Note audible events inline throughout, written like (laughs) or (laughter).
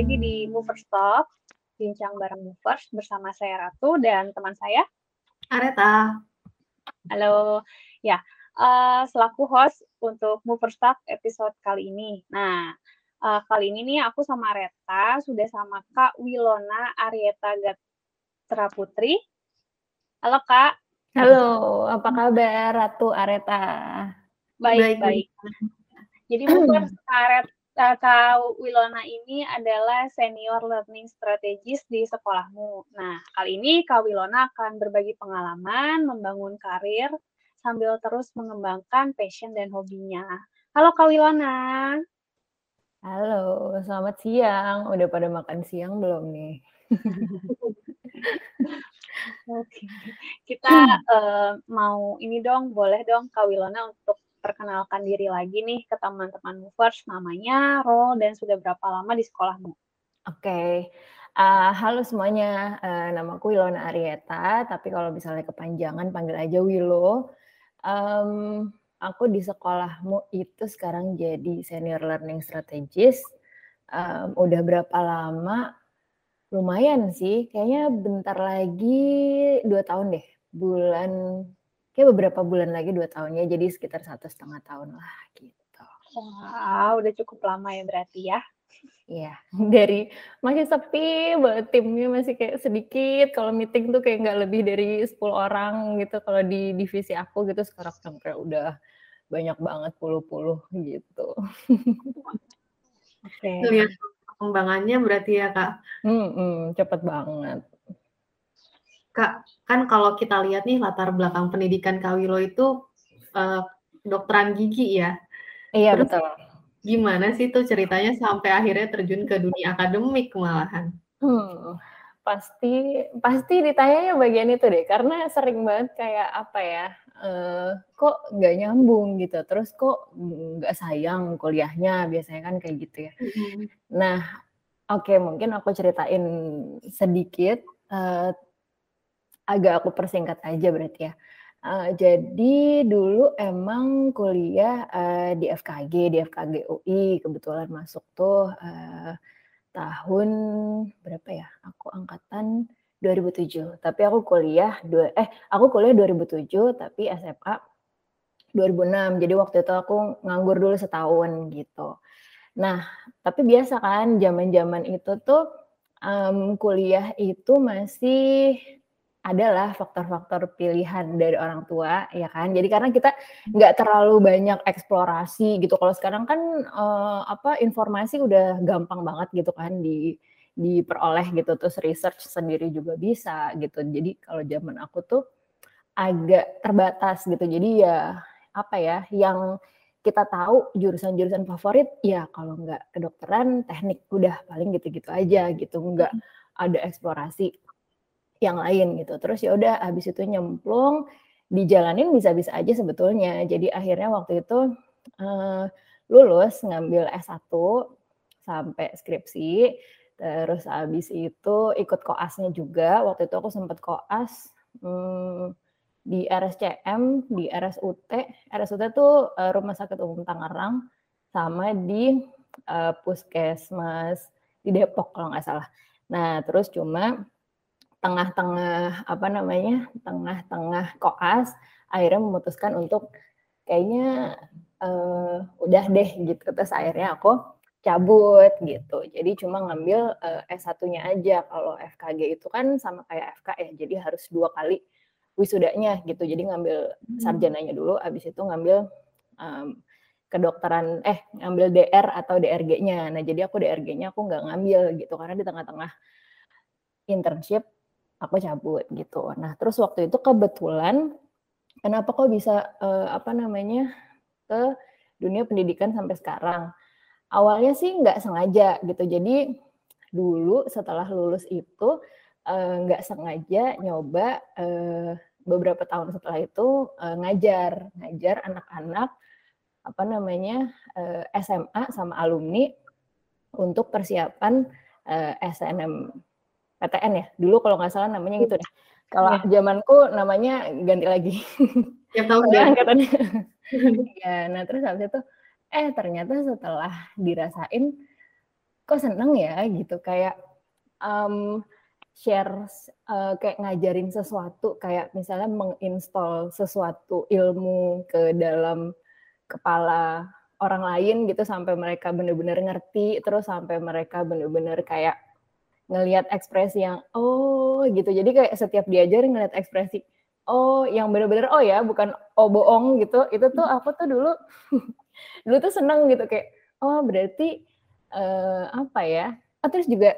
lagi di Movers Talk, bincang bareng Movers bersama saya Ratu dan teman saya Areta. Halo, ya uh, selaku host untuk Movers Talk episode kali ini. Nah, uh, kali ini nih aku sama Areta sudah sama Kak Wilona Arieta Gatra Putri. Halo Kak. Halo, apa kabar Ratu Areta? Baik, baik. baik. Jadi Movers Areta Kak Wilona ini adalah senior learning strategist di sekolahmu. Nah, kali ini Kak Wilona akan berbagi pengalaman membangun karir sambil terus mengembangkan passion dan hobinya. Halo Kak Wilona. Halo, selamat siang. Udah pada makan siang belum nih? (laughs) Oke, kita uh, mau ini dong, boleh dong Kak Wilona untuk perkenalkan diri lagi nih ke teman-teman movers, namanya, role, dan sudah berapa lama di sekolahmu? Oke, okay. uh, halo semuanya, uh, namaku Wilona Arieta, tapi kalau misalnya kepanjangan panggil aja Wilo. Um, aku di sekolahmu itu sekarang jadi senior learning strategist. Um, udah berapa lama? Lumayan sih, kayaknya bentar lagi dua tahun deh, bulan kayak beberapa bulan lagi dua tahunnya jadi sekitar satu setengah tahun lah gitu. Wow, udah cukup lama ya berarti ya. Iya, (laughs) dari masih sepi banget timnya masih kayak sedikit. Kalau meeting tuh kayak nggak lebih dari 10 orang gitu. Kalau di divisi aku gitu sekarang sampai udah banyak banget puluh-puluh gitu. Oke. Okay. Lihat perkembangannya berarti ya kak. Hmm, hmm, cepet banget. Kak, kan kalau kita lihat nih latar belakang pendidikan Kak Wilo itu uh, dokteran gigi ya. Iya Terus, betul. Gimana sih tuh ceritanya sampai akhirnya terjun ke dunia akademik malahan? Hmm, pasti pasti ditanyanya bagian itu deh, karena sering banget kayak apa ya, uh, kok nggak nyambung gitu, terus kok nggak sayang kuliahnya, biasanya kan kayak gitu ya. Mm -hmm. Nah, oke okay, mungkin aku ceritain sedikit. Uh, agak aku persingkat aja berarti ya. Uh, jadi dulu emang kuliah uh, di FKG, di FKG UI kebetulan masuk tuh uh, tahun berapa ya? Aku angkatan 2007. Tapi aku kuliah dua eh aku kuliah 2007 tapi SMA 2006. Jadi waktu itu aku nganggur dulu setahun gitu. Nah, tapi biasa kan zaman-zaman itu tuh um, kuliah itu masih adalah faktor-faktor pilihan dari orang tua ya kan? Jadi karena kita nggak terlalu banyak eksplorasi gitu. Kalau sekarang kan uh, apa informasi udah gampang banget gitu kan di diperoleh gitu. Terus research sendiri juga bisa gitu. Jadi kalau zaman aku tuh agak terbatas gitu. Jadi ya apa ya yang kita tahu jurusan-jurusan favorit ya kalau nggak kedokteran teknik udah paling gitu-gitu aja gitu. Nggak ada eksplorasi yang lain gitu. Terus ya udah habis itu nyemplung dijalanin bisa-bisa aja sebetulnya. Jadi akhirnya waktu itu uh, lulus ngambil S1 sampai skripsi. Terus habis itu ikut koasnya juga. Waktu itu aku sempat koas hmm, di RSCM, di RSUT. RSUT itu uh, Rumah Sakit Umum Tangerang sama di uh, Puskesmas di Depok kalau nggak salah. Nah, terus cuma tengah-tengah apa namanya tengah-tengah koas akhirnya memutuskan untuk kayaknya uh, udah deh gitu. Terus akhirnya aku cabut gitu. Jadi cuma ngambil uh, S1-nya aja. Kalau FKG itu kan sama kayak FK ya jadi harus dua kali wisudanya gitu. Jadi ngambil hmm. sarjananya dulu abis itu ngambil um, kedokteran eh ngambil DR atau DRG-nya nah jadi aku DRG-nya aku nggak ngambil gitu karena di tengah-tengah internship aku cabut gitu. Nah, terus waktu itu kebetulan kenapa kok bisa uh, apa namanya ke dunia pendidikan sampai sekarang? Awalnya sih nggak sengaja gitu. Jadi dulu setelah lulus itu uh, nggak sengaja nyoba uh, beberapa tahun setelah itu uh, ngajar ngajar anak-anak apa namanya uh, SMA sama alumni untuk persiapan uh, SNM PTN ya. Dulu kalau nggak salah namanya gitu deh. Kalau ya. zamanku namanya ganti lagi. Ya tahu ya katanya. (laughs) ya, nah terus habis itu eh ternyata setelah dirasain kok seneng ya gitu kayak um, share uh, kayak ngajarin sesuatu kayak misalnya menginstall sesuatu ilmu ke dalam kepala orang lain gitu sampai mereka benar-benar ngerti terus sampai mereka benar-benar kayak ngelihat ekspresi yang oh gitu jadi kayak setiap diajar ngelihat ekspresi oh yang benar-benar oh ya bukan oh bohong gitu itu tuh aku tuh dulu (laughs) dulu tuh seneng gitu kayak oh berarti uh, apa ya oh, terus juga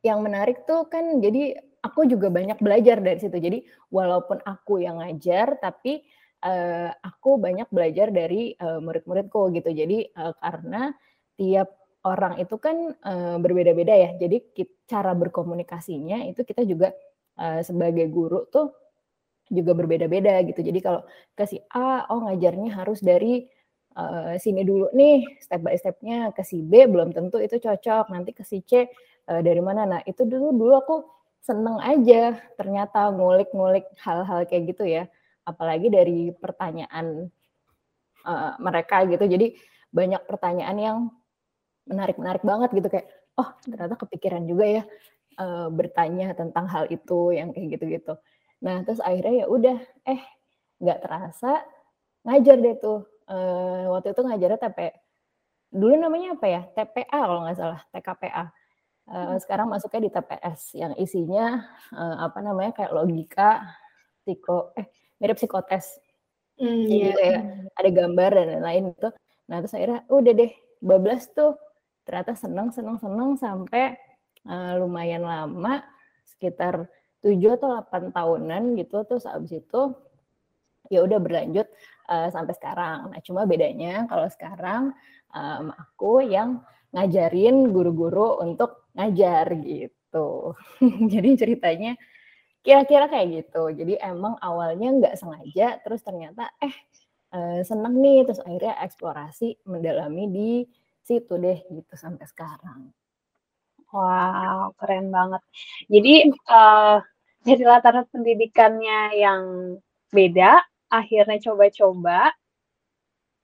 yang menarik tuh kan jadi aku juga banyak belajar dari situ. Jadi walaupun aku yang ngajar tapi uh, aku banyak belajar dari uh, murid-muridku gitu. Jadi uh, karena tiap orang itu kan uh, berbeda-beda ya. Jadi cara berkomunikasinya itu kita juga uh, sebagai guru tuh juga berbeda-beda gitu. Jadi kalau ke si A, oh ngajarnya harus dari uh, sini dulu nih step by stepnya ke si B belum tentu itu cocok nanti ke si C uh, dari mana. Nah, itu dulu dulu aku seneng aja ternyata ngulik-ngulik hal-hal kayak gitu ya. Apalagi dari pertanyaan uh, mereka gitu. Jadi banyak pertanyaan yang menarik-menarik banget gitu kayak oh ternyata kepikiran juga ya uh, bertanya tentang hal itu yang kayak gitu-gitu. Nah, terus akhirnya ya udah eh nggak terasa ngajar deh tuh. Uh, waktu itu ngajarnya TP dulu namanya apa ya? TPA kalau nggak salah, TKPA Uh, sekarang masuknya di TPS yang isinya uh, apa namanya kayak logika, psiko, eh mirip psikotes, mm, yeah. gitu ya. Ada gambar dan lain-lain itu. Nah terus akhirnya udah deh, bablas tuh ternyata seneng seneng seneng sampai uh, lumayan lama, sekitar 7 atau 8 tahunan gitu. Terus abis itu ya udah berlanjut uh, sampai sekarang. Nah cuma bedanya kalau sekarang um, aku yang ngajarin guru-guru untuk ngajar gitu. (laughs) Jadi ceritanya kira-kira kayak gitu. Jadi emang awalnya nggak sengaja, terus ternyata eh, eh seneng nih, terus akhirnya eksplorasi mendalami di situ deh gitu sampai sekarang. Wow, keren banget. Jadi uh, dari latar pendidikannya yang beda, akhirnya coba-coba,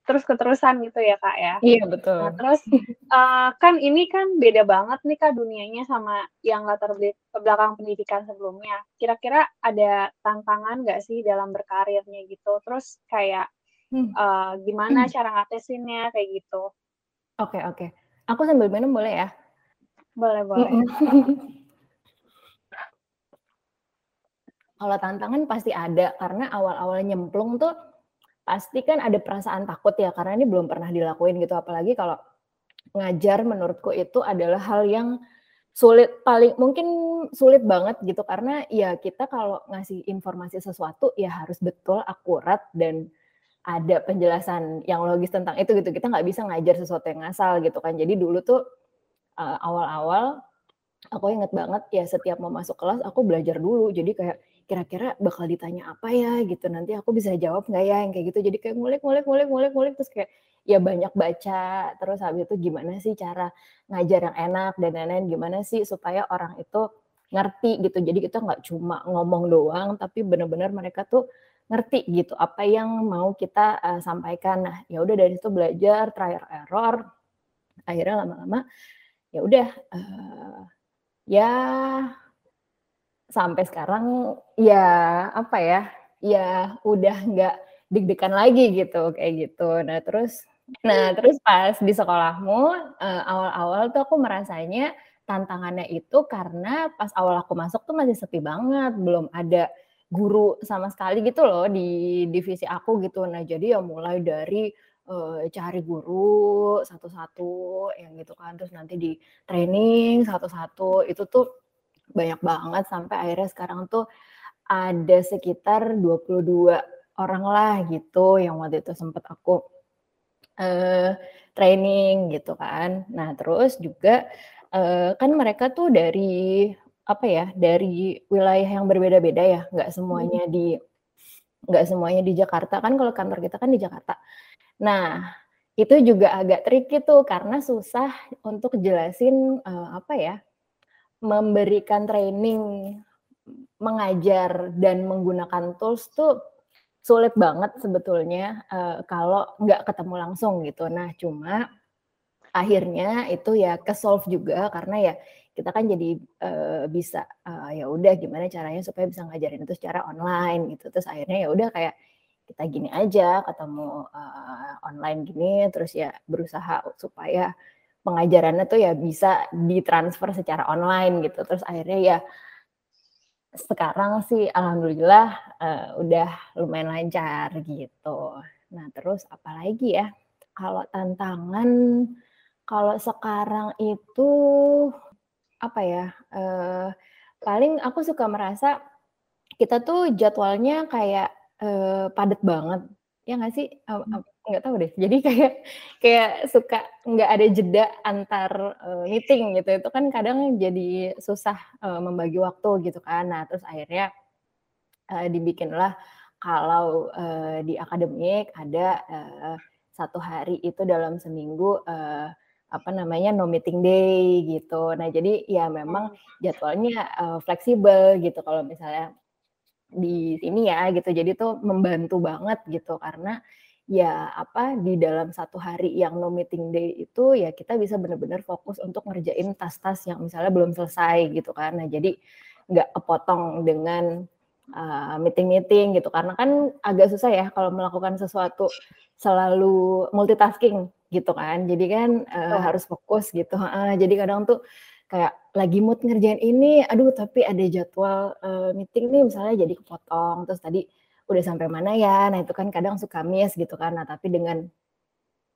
terus keterusan gitu ya kak ya. Iya betul. Nah, terus uh, kan ini kan beda banget nih kak dunianya sama yang latar belakang pendidikan sebelumnya. Kira-kira ada tantangan nggak sih dalam berkarirnya gitu? Terus kayak uh, gimana hmm. cara ngatesinnya kayak gitu? Oke okay, oke. Okay. Aku sambil minum boleh ya? Boleh boleh. (laughs) Kalau tantangan pasti ada karena awal-awal nyemplung tuh pasti kan ada perasaan takut ya karena ini belum pernah dilakuin gitu apalagi kalau ngajar menurutku itu adalah hal yang sulit paling mungkin sulit banget gitu karena ya kita kalau ngasih informasi sesuatu ya harus betul akurat dan ada penjelasan yang logis tentang itu gitu. Kita nggak bisa ngajar sesuatu yang ngasal gitu kan. Jadi dulu tuh uh, awal-awal aku inget banget ya setiap mau masuk kelas aku belajar dulu. Jadi kayak kira-kira bakal ditanya apa ya gitu. Nanti aku bisa jawab nggak ya yang kayak gitu. Jadi kayak ngulik ngulik ngulik ngulik ngulik. Terus kayak ya banyak baca. Terus habis itu gimana sih cara ngajar yang enak dan lain-lain. Gimana sih supaya orang itu ngerti gitu. Jadi kita nggak cuma ngomong doang tapi benar-benar mereka tuh ngerti gitu apa yang mau kita uh, sampaikan. Nah ya udah dari situ belajar trial error. Akhirnya lama-lama ya udah uh, ya sampai sekarang ya apa ya ya udah nggak deg-degan lagi gitu kayak gitu. Nah terus nah terus pas di sekolahmu uh, awal-awal tuh aku merasanya tantangannya itu karena pas awal aku masuk tuh masih sepi banget belum ada guru sama sekali gitu loh di divisi aku gitu. Nah jadi ya mulai dari uh, cari guru satu-satu yang gitu kan. Terus nanti di training satu-satu. Itu tuh banyak banget sampai akhirnya sekarang tuh ada sekitar 22 orang lah gitu yang waktu itu sempat aku uh, training gitu kan. Nah, terus juga uh, kan mereka tuh dari apa ya? Dari wilayah yang berbeda-beda ya, nggak semuanya hmm. di nggak semuanya di Jakarta kan kalau kantor kita kan di Jakarta. Nah, itu juga agak tricky tuh karena susah untuk jelasin uh, apa ya? memberikan training mengajar dan menggunakan tools tuh sulit banget sebetulnya uh, kalau nggak ketemu langsung gitu. Nah, cuma akhirnya itu ya ke solve juga karena ya kita kan jadi uh, bisa uh, ya udah gimana caranya supaya bisa ngajarin itu secara online gitu. Terus akhirnya ya udah kayak kita gini aja ketemu uh, online gini terus ya berusaha supaya pengajarannya tuh ya bisa ditransfer secara online gitu. Terus akhirnya ya sekarang sih alhamdulillah uh, udah lumayan lancar gitu. Nah terus apalagi ya kalau tantangan kalau sekarang itu apa ya, uh, paling aku suka merasa kita tuh jadwalnya kayak, uh, padat banget, ya nggak sih? Uh, nggak tahu deh. Jadi kayak kayak suka nggak ada jeda antar, uh, meeting gitu, itu kan kadang jadi susah, uh, membagi waktu gitu kan. Nah terus akhirnya, uh, dibikinlah kalau, uh, di akademik ada, uh, satu hari itu dalam seminggu, uh, apa namanya no meeting day gitu. Nah jadi ya memang hmm. jadwalnya uh, fleksibel gitu kalau misalnya di sini ya gitu. Jadi tuh membantu banget gitu karena ya apa di dalam satu hari yang no meeting day itu ya kita bisa benar-benar fokus untuk ngerjain tas-tas yang misalnya belum selesai gitu kan. Nah jadi nggak kepotong dengan uh, meeting-meeting gitu karena kan agak susah ya kalau melakukan sesuatu selalu multitasking gitu kan. Jadi kan uh, oh. harus fokus gitu. Uh, jadi kadang tuh kayak lagi mood ngerjain ini, aduh tapi ada jadwal uh, meeting nih misalnya jadi kepotong. Terus tadi udah sampai mana ya? Nah itu kan kadang suka miss gitu kan. Nah tapi dengan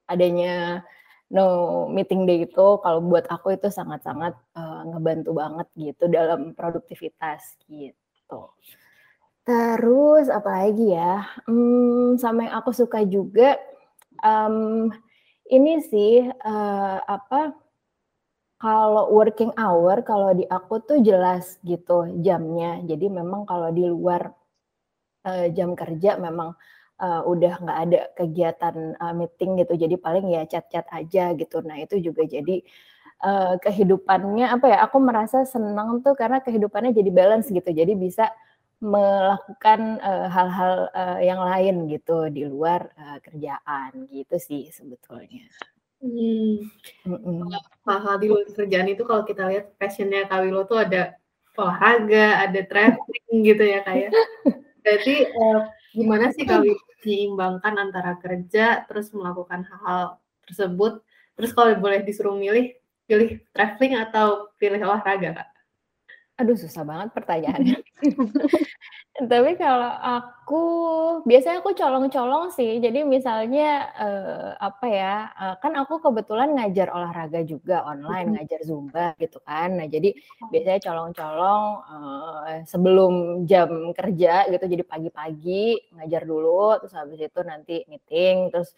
adanya no meeting day itu kalau buat aku itu sangat-sangat uh, ngebantu banget gitu dalam produktivitas gitu. Terus apalagi ya? Hmm, sama yang aku suka juga um, ini sih, uh, apa, kalau working hour, kalau di aku tuh jelas gitu jamnya. Jadi memang kalau di luar, uh, jam kerja memang, uh, udah nggak ada kegiatan, uh, meeting gitu, jadi paling ya chat-chat aja gitu. Nah itu juga jadi, uh, kehidupannya apa ya, aku merasa senang tuh karena kehidupannya jadi balance gitu. Jadi bisa melakukan, hal-hal, uh, yang lain gitu di luar, uh, kerjaan gitu sih sebetulnya. Hmm. Hal-hal di luar kerjaan itu kalau kita lihat passionnya Kak Willow tuh ada olahraga, ada traveling gitu ya Kak ya. Berarti, uh, gimana sih Kak Willow menyeimbangkan antara kerja terus melakukan hal-hal tersebut? Terus kalau boleh disuruh milih, pilih traveling atau pilih olahraga Kak? Aduh susah banget pertanyaannya. (laughs) Tapi kalau aku, biasanya aku colong-colong sih. Jadi misalnya, uh, apa ya, uh, kan aku kebetulan ngajar olahraga juga online, ngajar Zumba gitu kan. Nah jadi oh. biasanya colong-colong, uh, sebelum jam kerja gitu, jadi pagi-pagi ngajar dulu, terus habis itu nanti meeting, terus,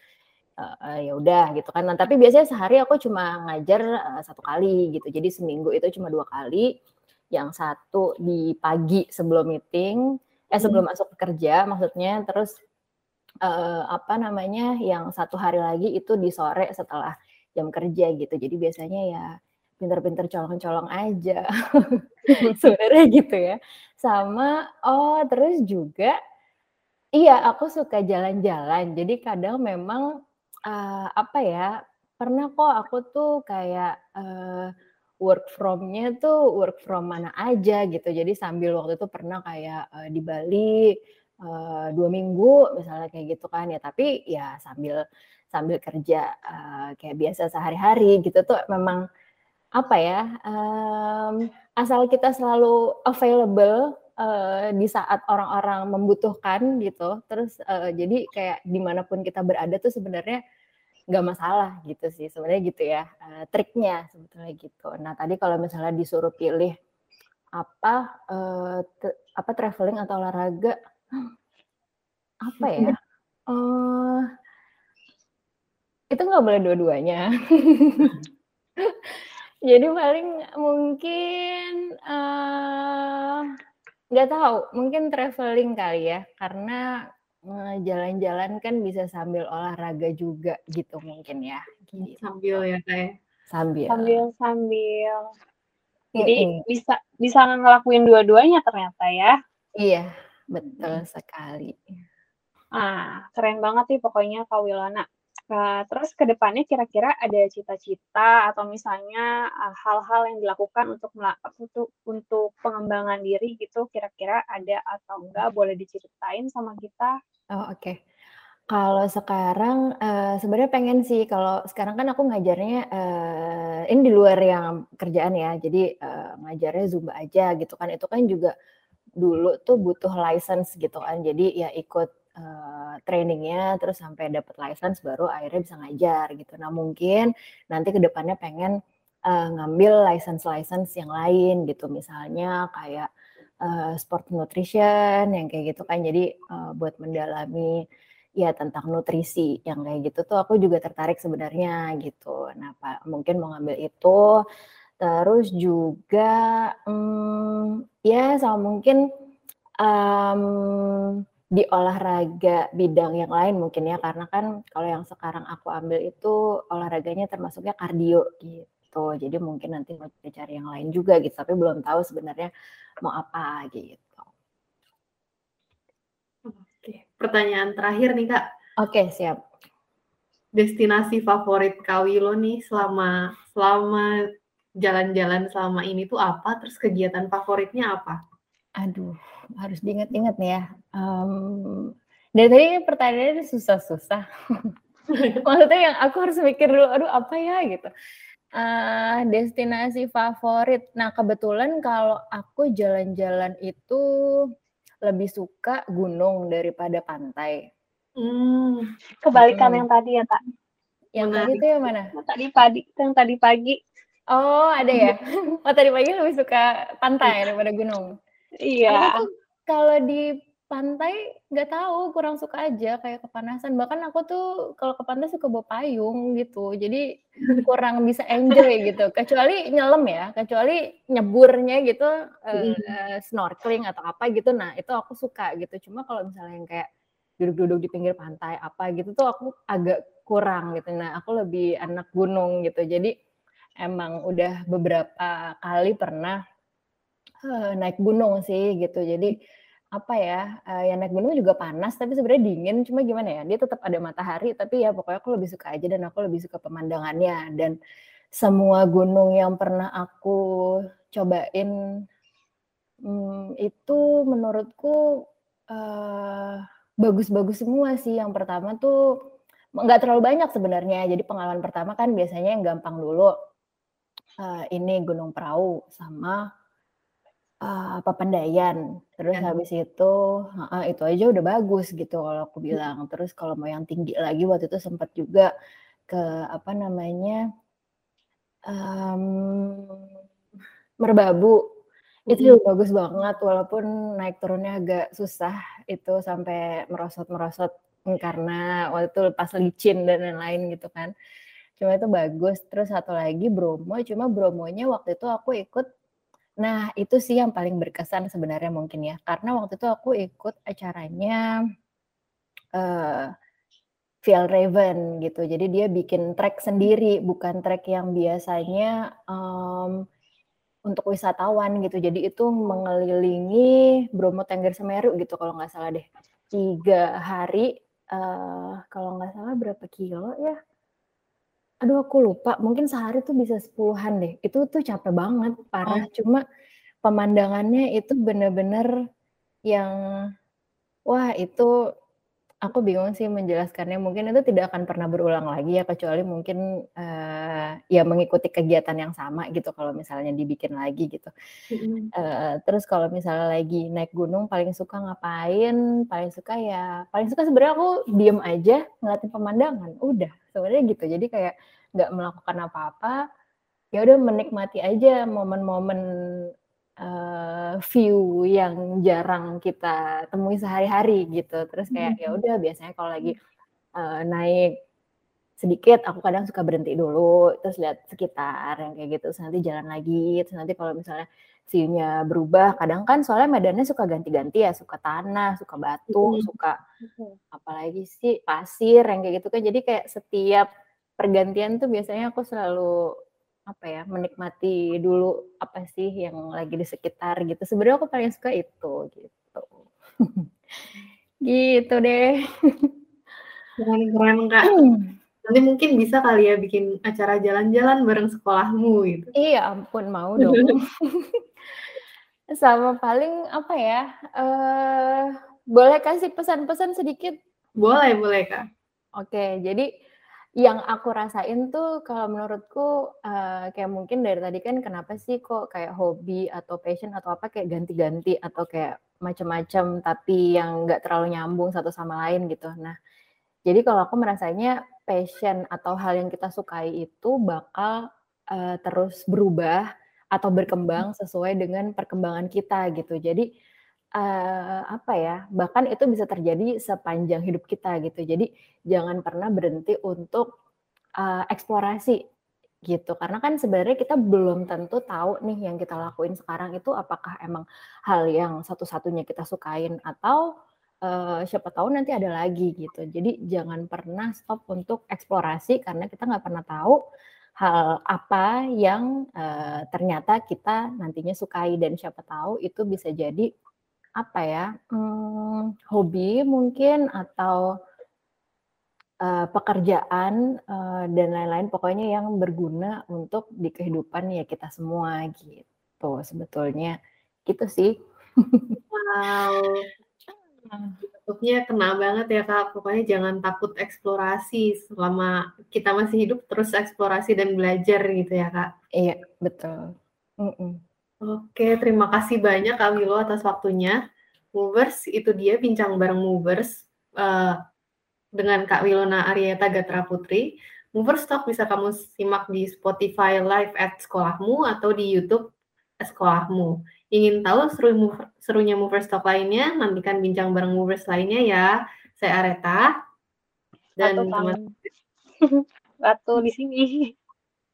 uh, ya udah gitu kan. Nah tapi biasanya sehari aku cuma ngajar, uh, 1 kali gitu. Jadi seminggu itu cuma dua kali yang satu di pagi sebelum meeting, eh sebelum hmm. masuk kerja maksudnya, terus uh, apa namanya, yang satu hari lagi itu di sore setelah jam kerja gitu. Jadi biasanya ya pinter-pinter colong-colong aja, (laughs) sebenarnya gitu ya. Sama, oh terus juga, iya aku suka jalan-jalan. Jadi kadang memang uh, apa ya, pernah kok aku tuh kayak uh, work from-nya tuh work from mana aja gitu. Jadi sambil waktu itu pernah kayak uh, di Bali uh, dua minggu misalnya kayak gitu kan ya. Tapi ya sambil sambil kerja uh, kayak biasa sehari-hari gitu tuh memang apa ya um, asal kita selalu available uh, di saat orang-orang membutuhkan gitu. Terus uh, jadi kayak di mana pun kita berada tuh sebenarnya nggak masalah gitu sih sebenarnya gitu ya uh, triknya sebetulnya gitu. Nah tadi kalau misalnya disuruh pilih apa uh, apa traveling atau olahraga (gasps) apa ya? Uh, (laughs) itu nggak boleh dua-duanya. (laughs) Jadi paling mungkin nggak uh, tahu, mungkin traveling kali ya, karena jalan-jalan kan bisa sambil olahraga juga gitu mungkin ya, gitu. Sambil ya, kayak ya? Sambil. Sambil sambil. Jadi mm -hmm. bisa bisa ngelakuin dua-duanya ternyata ya. Iya, betul sekali. Ah, keren banget sih pokoknya Kak Wilana. Nah, terus ke depannya kira-kira ada cita-cita atau misalnya uh, hal-hal yang dilakukan untuk untuk untuk pengembangan diri gitu kira-kira ada atau enggak? Boleh diceritain sama kita? Oh, oke. Kalau sekarang, uh, sebenarnya pengen sih. Kalau sekarang kan aku ngajarnya, uh, ini di luar yang kerjaan ya, jadi, uh, ngajarnya Zumba aja gitu kan, itu kan juga dulu tuh butuh license gitu kan, jadi ya ikut, uh, trainingnya terus sampai dapat license baru akhirnya bisa ngajar gitu. Nah mungkin nanti ke depannya pengen, uh, ngambil license-license yang lain gitu, misalnya kayak, uh, sport nutrition yang kayak gitu kan, jadi, uh, buat mendalami ya tentang nutrisi yang kayak gitu tuh aku juga tertarik sebenarnya gitu. Nah, Pak, mungkin mau ngambil itu. Terus juga hmm, ya sama mungkin um, di olahraga bidang yang lain mungkin ya karena kan kalau yang sekarang aku ambil itu olahraganya termasuknya kardio gitu. Jadi mungkin nanti mau cari yang lain juga gitu, tapi belum tahu sebenarnya mau apa gitu. Oke, pertanyaan terakhir nih Kak. Oke, siap. Destinasi favorit Kak Wilo nih selama selama jalan-jalan selama ini tuh apa? Terus kegiatan favoritnya apa? Aduh, harus diingat-ingat nih ya. Um, dari tadi pertanyaannya susah-susah. (laughs) Maksudnya yang aku harus mikir dulu, aduh apa ya gitu. Uh, destinasi favorit. Nah kebetulan kalau aku jalan-jalan itu lebih suka gunung daripada pantai. Hmm, kebalikan hmm. yang tadi ya, Kak. Yang tadi itu yang mana? Yang tadi pagi, yang tadi pagi. Oh, ada ya? (laughs) oh, tadi pagi lebih suka pantai daripada gunung. Iya. Kalau di pantai nggak tahu kurang suka aja kayak kepanasan. Bahkan aku tuh kalau ke pantai suka bawa payung gitu. Jadi (laughs) kurang bisa enjoy gitu. Kecuali nyelam ya kecuali nyeburnya gitu uh, uh, snorkeling atau apa gitu. Nah itu aku suka gitu. Cuma kalau misalnya yang kayak duduk-duduk di pinggir pantai apa gitu tuh aku agak kurang gitu. Nah aku lebih anak gunung gitu. Jadi emang udah beberapa kali pernah uh, naik gunung sih gitu jadi apa ya, uh, ya naik gunung juga panas, tapi sebenarnya dingin, cuma gimana ya, dia tetap ada matahari, tapi ya pokoknya aku lebih suka aja dan aku lebih suka pemandangannya. Dan semua gunung yang pernah aku cobain, hmm, itu menurutku, uh, bagus-bagus semua sih. Yang pertama tuh, nggak terlalu banyak sebenarnya, jadi pengalaman pertama kan biasanya yang gampang dulu, uh, ini Gunung Perahu sama uh, Papandayan. Terus ya. habis itu uh, itu aja udah bagus gitu kalau aku bilang. Terus kalau mau yang tinggi lagi waktu itu sempat juga ke apa namanya, um, Merbabu. Itu juga bagus banget walaupun naik turunnya agak susah, itu sampai merosot-merosot, karena waktu itu pas licin dan lain-lain gitu kan. Cuma itu bagus. Terus satu lagi Bromo, cuma Bromonya waktu itu aku ikut Nah, itu sih yang paling berkesan sebenarnya mungkin ya, karena waktu itu aku ikut acaranya, uh, Raven gitu. Jadi dia bikin trek sendiri, bukan trek yang biasanya, um, untuk wisatawan gitu. Jadi itu mengelilingi Bromo, Tengger, Semeru gitu kalau nggak salah deh. Tiga hari, uh, kalau nggak salah berapa kilo ya? Aduh aku lupa, mungkin sehari tuh bisa sepuluhan deh. Itu tuh capek banget, parah. Oh. Cuma pemandangannya itu bener-bener yang wah itu aku bingung sih menjelaskannya. Mungkin itu tidak akan pernah berulang lagi ya, kecuali mungkin, uh, ya mengikuti kegiatan yang sama gitu kalau misalnya dibikin lagi gitu. Uh, terus kalau misalnya lagi naik gunung paling suka ngapain, paling suka ya paling suka sebenarnya aku diem aja ngeliatin pemandangan, udah sebenarnya gitu. Jadi kayak nggak melakukan apa-apa, ya udah menikmati aja momen-momen uh, view yang jarang kita temui sehari-hari gitu. Terus kayak ya udah biasanya kalau lagi uh, naik sedikit aku kadang suka berhenti dulu terus lihat sekitar yang kayak gitu terus nanti jalan lagi terus nanti kalau misalnya view-nya berubah kadang kan soalnya medannya suka ganti-ganti ya suka tanah suka batu suka apalagi sih pasir yang kayak gitu kan. Jadi kayak setiap pergantian tuh biasanya aku selalu apa ya menikmati dulu apa sih yang lagi di sekitar gitu. Sebenarnya aku paling suka itu gitu. (laughs) Gitu deh. Keren keren kak Nanti mungkin bisa kali ya bikin acara jalan-jalan bareng sekolahmu gitu. Iya ampun mau dong. (laughs) Sama paling apa ya, uh, boleh kasih pesan-pesan sedikit? Boleh boleh, Kak. Oke, jadi yang aku rasain tuh kalau menurutku, uh, kayak mungkin dari tadi kan kenapa sih kok kayak hobi atau passion atau apa kayak ganti-ganti atau kayak macam-macam tapi yang nggak terlalu nyambung satu sama lain gitu. Nah, jadi kalau aku merasanya passion atau hal yang kita sukai itu bakal, uh, terus berubah atau berkembang sesuai dengan perkembangan kita gitu. Jadi, uh, apa ya, bahkan itu bisa terjadi sepanjang hidup kita gitu. Jadi jangan pernah berhenti untuk, uh, eksplorasi gitu. Karena kan sebenarnya kita belum tentu tahu nih yang kita lakuin sekarang itu apakah emang hal yang satu-satunya kita sukain atau, uh, siapa tahu nanti ada lagi gitu. Jadi jangan pernah stop untuk eksplorasi karena kita nggak pernah tahu hal apa yang, uh, ternyata kita nantinya sukai dan siapa tahu itu bisa jadi apa ya, hmm, hobi mungkin atau uh, pekerjaan, uh, dan lain-lain pokoknya yang berguna untuk di kehidupan ya kita semua gitu sebetulnya, gitu sih. Wow. Bentuknya kena banget ya Kak, pokoknya jangan takut eksplorasi selama kita masih hidup terus eksplorasi dan belajar gitu ya Kak? Iya, betul. -mm. Oke, terima kasih banyak Kak Willow atas waktunya. Movers, itu dia bincang bareng Movers uh, dengan Kak Wilona Arieta Gatra Putri. Movers Talk bisa kamu simak di Spotify Live at Sekolahmu atau di YouTube Sekolahmu. Ingin tahu seru mover, serunya Movers Talk lainnya? Nantikan bincang bareng Movers lainnya ya. Saya Areta. Dan teman Ratu (laughs) di sini.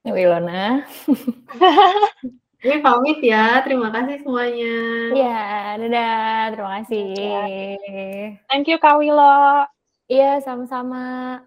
Wilona. (laughs) Ini pamit ya, terima kasih semuanya. Iya, dadah, terima kasih. Thank you Kak Wilo. Iya, sama-sama.